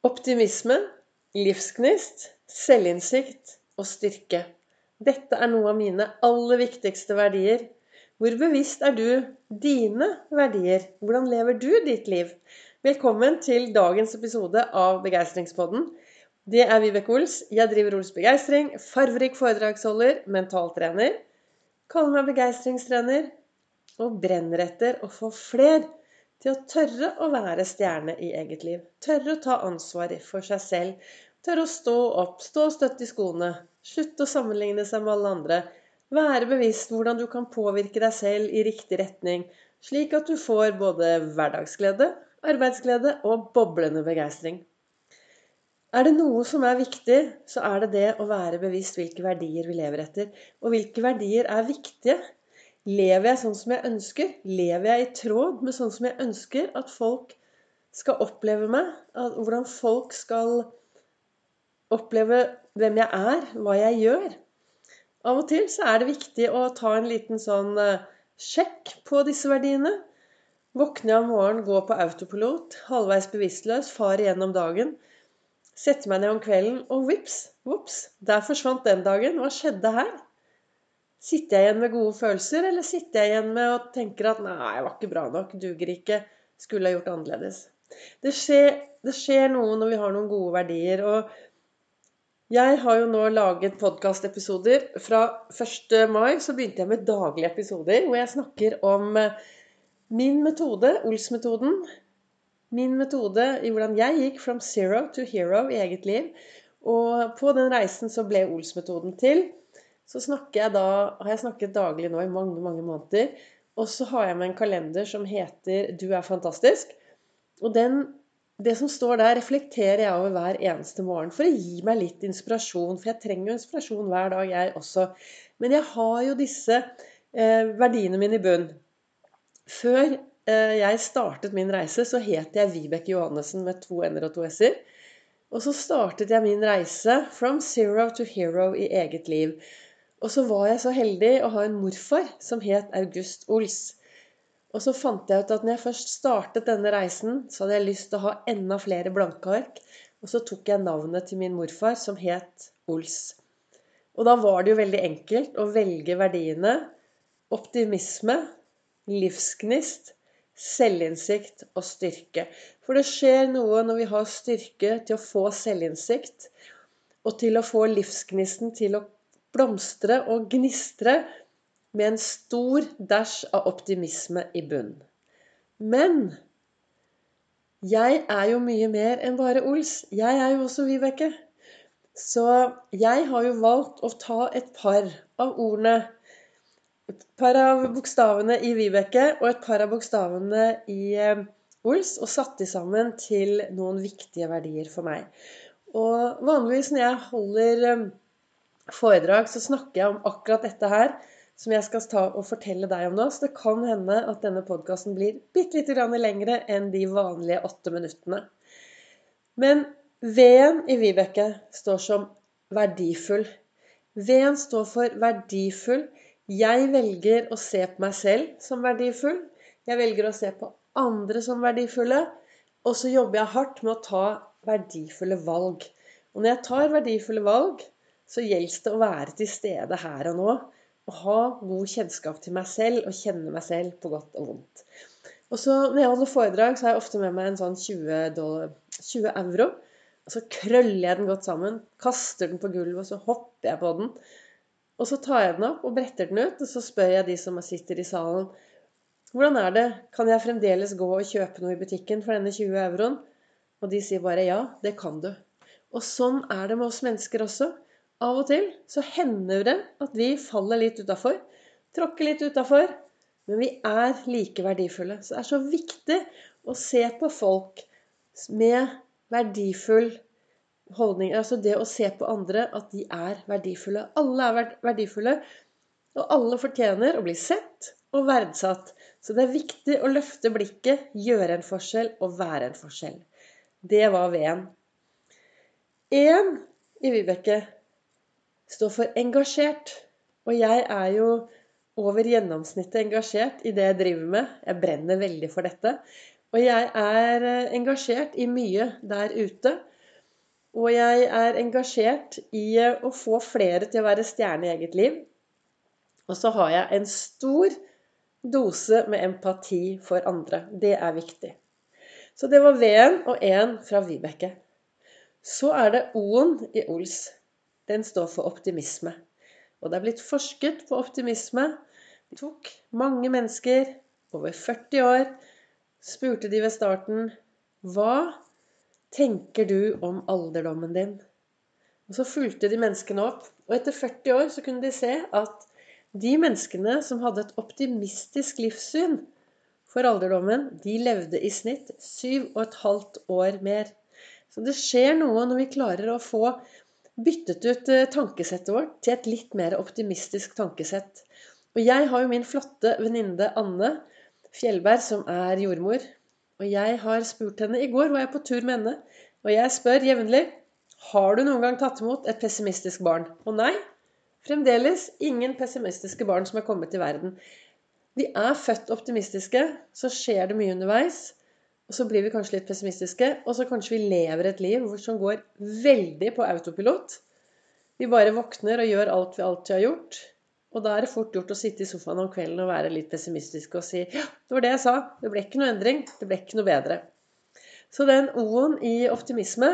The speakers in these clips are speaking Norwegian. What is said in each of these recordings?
Optimisme, livsgnist, selvinnsikt og styrke. Dette er noen av mine aller viktigste verdier. Hvor bevisst er du dine verdier? Hvordan lever du ditt liv? Velkommen til dagens episode av Begeistringspodden. Det er Vibeke Ols. Jeg driver Ols Begeistring. Farverik foredragsholder, mentaltrener. Kaller meg begeistringstrener. Og brenner etter å få fler til å tørre å være stjerne i eget liv. Tørre å ta ansvar for seg selv. Tørre å stå opp, stå støtt i skoene. Slutte å sammenligne seg med alle andre. Være bevisst hvordan du kan påvirke deg selv i riktig retning, slik at du får både hverdagsglede, arbeidsglede og boblende begeistring. Er det noe som er viktig, så er det det å være bevisst hvilke verdier vi lever etter. Og hvilke verdier er viktige Lever jeg sånn som jeg ønsker? Lever jeg i tråd med sånn som jeg ønsker at folk skal oppleve meg? Hvordan folk skal oppleve hvem jeg er, hva jeg gjør? Av og til så er det viktig å ta en liten sånn eh, sjekk på disse verdiene. Våkne om morgenen, gå på autopilot, halvveis bevisstløs, far igjennom dagen. Sette meg ned om kvelden, og vips, vops, der forsvant den dagen. Hva skjedde her? Sitter jeg igjen med gode følelser, eller sitter jeg igjen med og tenker at 'nei, jeg var ikke bra nok, duger ikke, skulle jeg gjort annerledes'? Det skjer, det skjer noe når vi har noen gode verdier. og jeg har jo nå laget podkastepisoder. Fra 1. mai så begynte jeg med daglige episoder hvor jeg snakker om eh, min metode, Ols-metoden. Min metode i hvordan jeg gikk from zero to hero i eget liv. Og på den reisen så ble Ols-metoden til så jeg da, har jeg snakket daglig nå i mange, mange måneder. Og så har jeg med en kalender som heter 'Du er fantastisk'. Og den, det som står der, reflekterer jeg over hver eneste morgen for å gi meg litt inspirasjon. For jeg trenger jo inspirasjon hver dag, jeg også. Men jeg har jo disse eh, verdiene mine i bunn. Før eh, jeg startet min reise, så het jeg Vibeke Johannessen med to n-er og to s-er. Og så startet jeg min reise from zero to hero i eget liv. Og så var jeg så heldig å ha en morfar som het August Ols. Og så fant jeg ut at når jeg først startet denne reisen, så hadde jeg lyst til å ha enda flere blanke ark. Og så tok jeg navnet til min morfar, som het Ols. Og da var det jo veldig enkelt å velge verdiene optimisme, livsgnist, selvinnsikt og styrke. For det skjer noe når vi har styrke til å få selvinnsikt, og til å få livsgnisten til å blomstre og gnistre med en stor dæsj av optimisme i bunn. Men jeg er jo mye mer enn bare Ols. Jeg er jo også Vibeke. Så jeg har jo valgt å ta et par av ordene Et par av bokstavene i Vibeke og et par av bokstavene i eh, Ols og satt de sammen til noen viktige verdier for meg. Og vanligvis når jeg holder eh, foredrag så snakker jeg om akkurat dette her som jeg skal ta og fortelle deg om nå. Så det kan hende at denne podkasten blir bitte lite grann lengre enn de vanlige åtte minuttene. Men V-en i Vibeke står som verdifull. V-en står for verdifull. Jeg velger å se på meg selv som verdifull. Jeg velger å se på andre som verdifulle. Og så jobber jeg hardt med å ta verdifulle valg. Og når jeg tar verdifulle valg, så gjelder det å være til stede her og nå. Og ha god kjennskap til meg selv og kjenne meg selv på godt og vondt. Og så Når jeg holder foredrag, så har jeg ofte med meg en sånn 20, dollar, 20 euro. Og så krøller jeg den godt sammen, kaster den på gulvet, og så hopper jeg på den. Og så tar jeg den opp og bretter den ut, og så spør jeg de som sitter i salen hvordan er det, kan jeg fremdeles gå og kjøpe noe i butikken for denne 20 euroen? Og de sier bare ja, det kan du. Og sånn er det med oss mennesker også. Av og til så hender det at vi faller litt utafor. Tråkker litt utafor. Men vi er like verdifulle. Så det er så viktig å se på folk med verdifull holdning. Altså det å se på andre at de er verdifulle. Alle er verdifulle. Og alle fortjener å bli sett og verdsatt. Så det er viktig å løfte blikket, gjøre en forskjell og være en forskjell. Det var V-en. Én i Vibeke står for engasjert. Og jeg er jo over gjennomsnittet engasjert i det jeg driver med. Jeg brenner veldig for dette. Og jeg er eh, engasjert i mye der ute. Og jeg er engasjert i eh, å få flere til å være stjerne i eget liv. Og så har jeg en stor dose med empati for andre. Det er viktig. Så det var V-en og E-en fra Vibeke. Så er det O-en i Ols. Den står for optimisme. Og det er blitt forsket på optimisme. Det tok mange mennesker over 40 år spurte de ved starten Hva tenker du om alderdommen din? Og Så fulgte de menneskene opp. Og etter 40 år så kunne de se at de menneskene som hadde et optimistisk livssyn for alderdommen, de levde i snitt 7,5 år mer. Så det skjer noe når vi klarer å få byttet ut eh, tankesettet vårt til et litt mer optimistisk tankesett. Og jeg har jo min flotte venninne Anne Fjellberg, som er jordmor. Og jeg har spurt henne I går var jeg på tur med henne, og jeg spør jevnlig har du noen gang tatt imot et pessimistisk barn. Og nei, fremdeles ingen pessimistiske barn som er kommet til verden. Vi er født optimistiske, så skjer det mye underveis. Og så blir vi kanskje litt pessimistiske, og så kanskje vi lever et liv som går veldig på autopilot. Vi bare våkner og gjør alt vi alltid har gjort. Og da er det fort gjort å sitte i sofaen om kvelden og være litt pessimistisk og si ja, det var det jeg sa. Det ble ikke noe endring. Det ble ikke noe bedre. Så den O-en i optimisme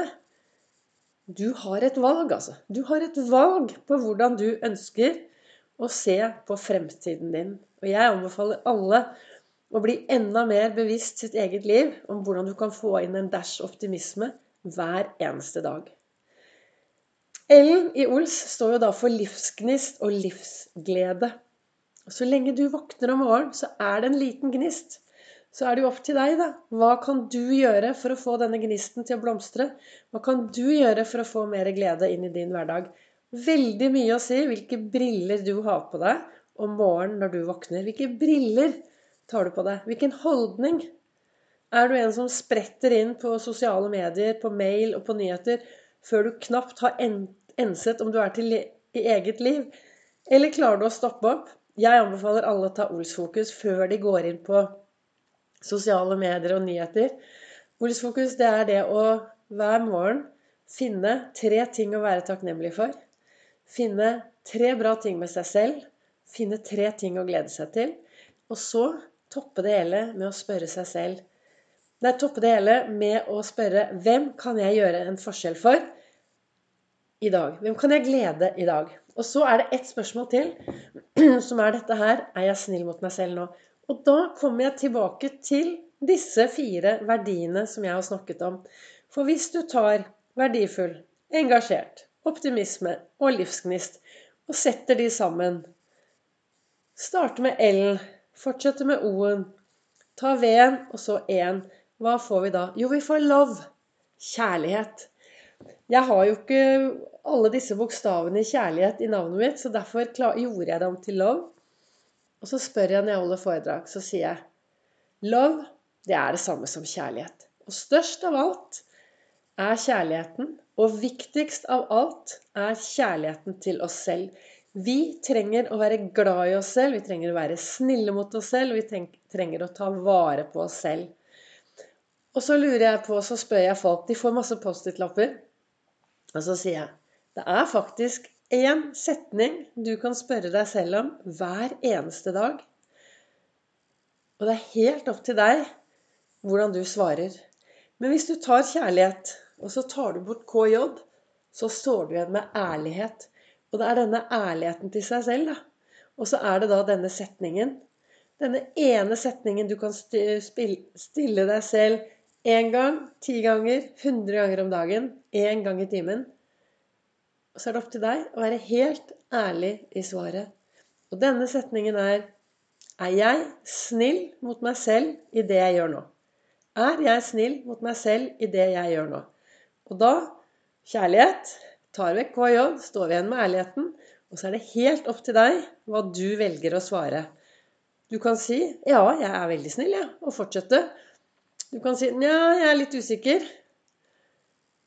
Du har et valg, altså. Du har et valg på hvordan du ønsker å se på fremtiden din. Og jeg anbefaler alle å bli enda mer bevisst sitt eget liv om hvordan du kan få inn en dash optimisme hver eneste dag. L i Ols står jo da for livsgnist og livsglede. Så lenge du våkner om morgenen, så er det en liten gnist. Så er det jo opp til deg, da. Hva kan du gjøre for å få denne gnisten til å blomstre? Hva kan du gjøre for å få mer glede inn i din hverdag? Veldig mye å si hvilke briller du har på deg om morgenen når du våkner. Hvilke briller tar du på deg? Hvilken holdning? Er du en som spretter inn på sosiale medier, på mail og på nyheter før du knapt har enset om du er til i eget liv? Eller klarer du å stoppe opp? Jeg anbefaler alle å ta Ols-fokus før de går inn på sosiale medier og nyheter. Ols-fokus det er det å hver morgen finne tre ting å være takknemlig for. Finne tre bra ting med seg selv. Finne tre ting å glede seg til. Og så toppe det hele med å spørre seg selv er toppe det hele med å spørre hvem kan jeg gjøre en forskjell for? i dag? Hvem kan jeg glede i dag? Og så er det ett spørsmål til, som er dette her Er jeg snill mot meg selv nå? Og da kommer jeg tilbake til disse fire verdiene som jeg har snakket om. For hvis du tar verdifull, engasjert, optimisme og livsgnist og setter de sammen Starter med L, fortsetter med O-en, ta V-en og så E-en. Hva får vi da? Jo, vi får love. Kjærlighet. Jeg har jo ikke alle disse bokstavene i kjærlighet i navnet mitt, så derfor gjorde jeg det om til love. Og så spør jeg når jeg holder foredrag, så sier jeg love, det er det samme som kjærlighet. Og størst av alt er kjærligheten, og viktigst av alt er kjærligheten til oss selv. Vi trenger å være glad i oss selv, vi trenger å være snille mot oss selv, vi trenger å ta vare på oss selv. Og så lurer jeg på, så spør jeg folk De får masse Post-It-lapper. Og så sier jeg det er faktisk én setning du kan spørre deg selv om hver eneste dag. Og det er helt opp til deg hvordan du svarer. Men hvis du tar kjærlighet, og så tar du bort KJ, så står du igjen med ærlighet. Og det er denne ærligheten til seg selv, da. Og så er det da denne setningen. Denne ene setningen du kan stille deg selv én gang, ti ganger, hundre ganger om dagen, én gang i timen. Og så er det opp til deg å være helt ærlig i svaret. Og denne setningen er Er jeg snill mot meg selv i det jeg gjør nå? Er jeg snill mot meg selv i det jeg gjør nå? Og da kjærlighet. Tar vekk KJ, står vi igjen med ærligheten. Og så er det helt opp til deg hva du velger å svare. Du kan si 'Ja, jeg er veldig snill', jeg, ja, og fortsette. Du kan si 'Nja, jeg er litt usikker'.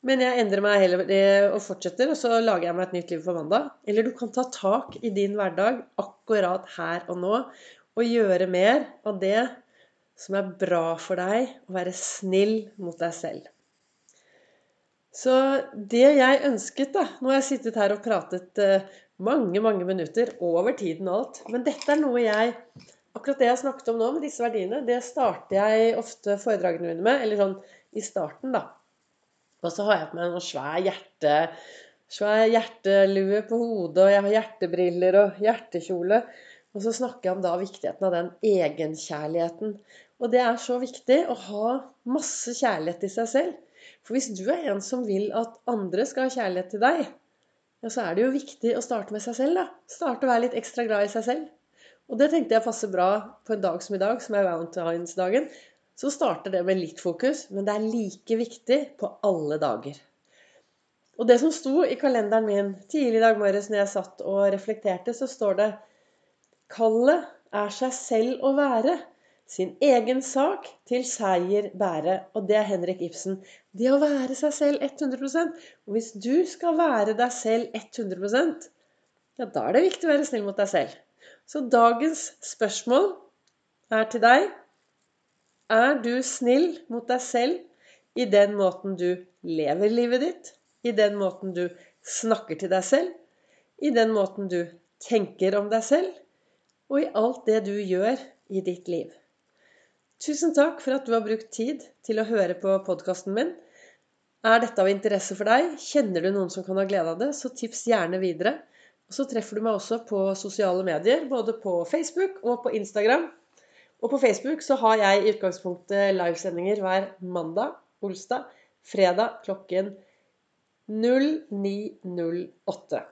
Men jeg endrer meg heller og fortsetter, og så lager jeg meg et nytt liv for mandag. Eller du kan ta tak i din hverdag akkurat her og nå og gjøre mer av det som er bra for deg, å være snill mot deg selv. Så det jeg ønsket, da Nå har jeg sittet her og pratet eh, mange, mange minutter over tiden og alt. Men dette er noe jeg Akkurat det jeg snakket om nå, med disse verdiene, det starter jeg ofte foredragene mine med. Eller sånn i starten, da. Og så har jeg på meg en svær hjerte svær hjertelue på hodet, og jeg har hjertebriller og hjertekjole. Og så snakker jeg om da viktigheten av den egenkjærligheten. Og det er så viktig å ha masse kjærlighet i seg selv. For hvis du er en som vil at andre skal ha kjærlighet til deg, ja, så er det jo viktig å starte med seg selv, da. Starte å være litt ekstra glad i seg selv. Og det tenkte jeg passer bra på en dag som i dag, som er valentinsdagen. Så starter det med litt fokus, men det er like viktig på alle dager. Og det som sto i kalenderen min tidlig i dag morges når jeg satt og reflekterte, så står det Kallet er seg selv å være. Sin egen sak til seier bære. Og det er Henrik Ibsen. Det å være seg selv 100% Og hvis du skal være deg selv 100% ja, da er det viktig å være snill mot deg selv. Så dagens spørsmål er til deg. Er du snill mot deg selv i den måten du lever livet ditt? i den måten du snakker til deg selv, i den måten du tenker om deg selv, og i alt det du gjør i ditt liv. Tusen takk for at du har brukt tid til å høre på podkasten min. Er dette av interesse for deg? Kjenner du noen som kan ha glede av det? Så tips gjerne videre. Og så treffer du meg også på sosiale medier, både på Facebook og på Instagram. Og på Facebook så har jeg i utgangspunktet livesendinger hver mandag, Olstad, fredag klokken 0908.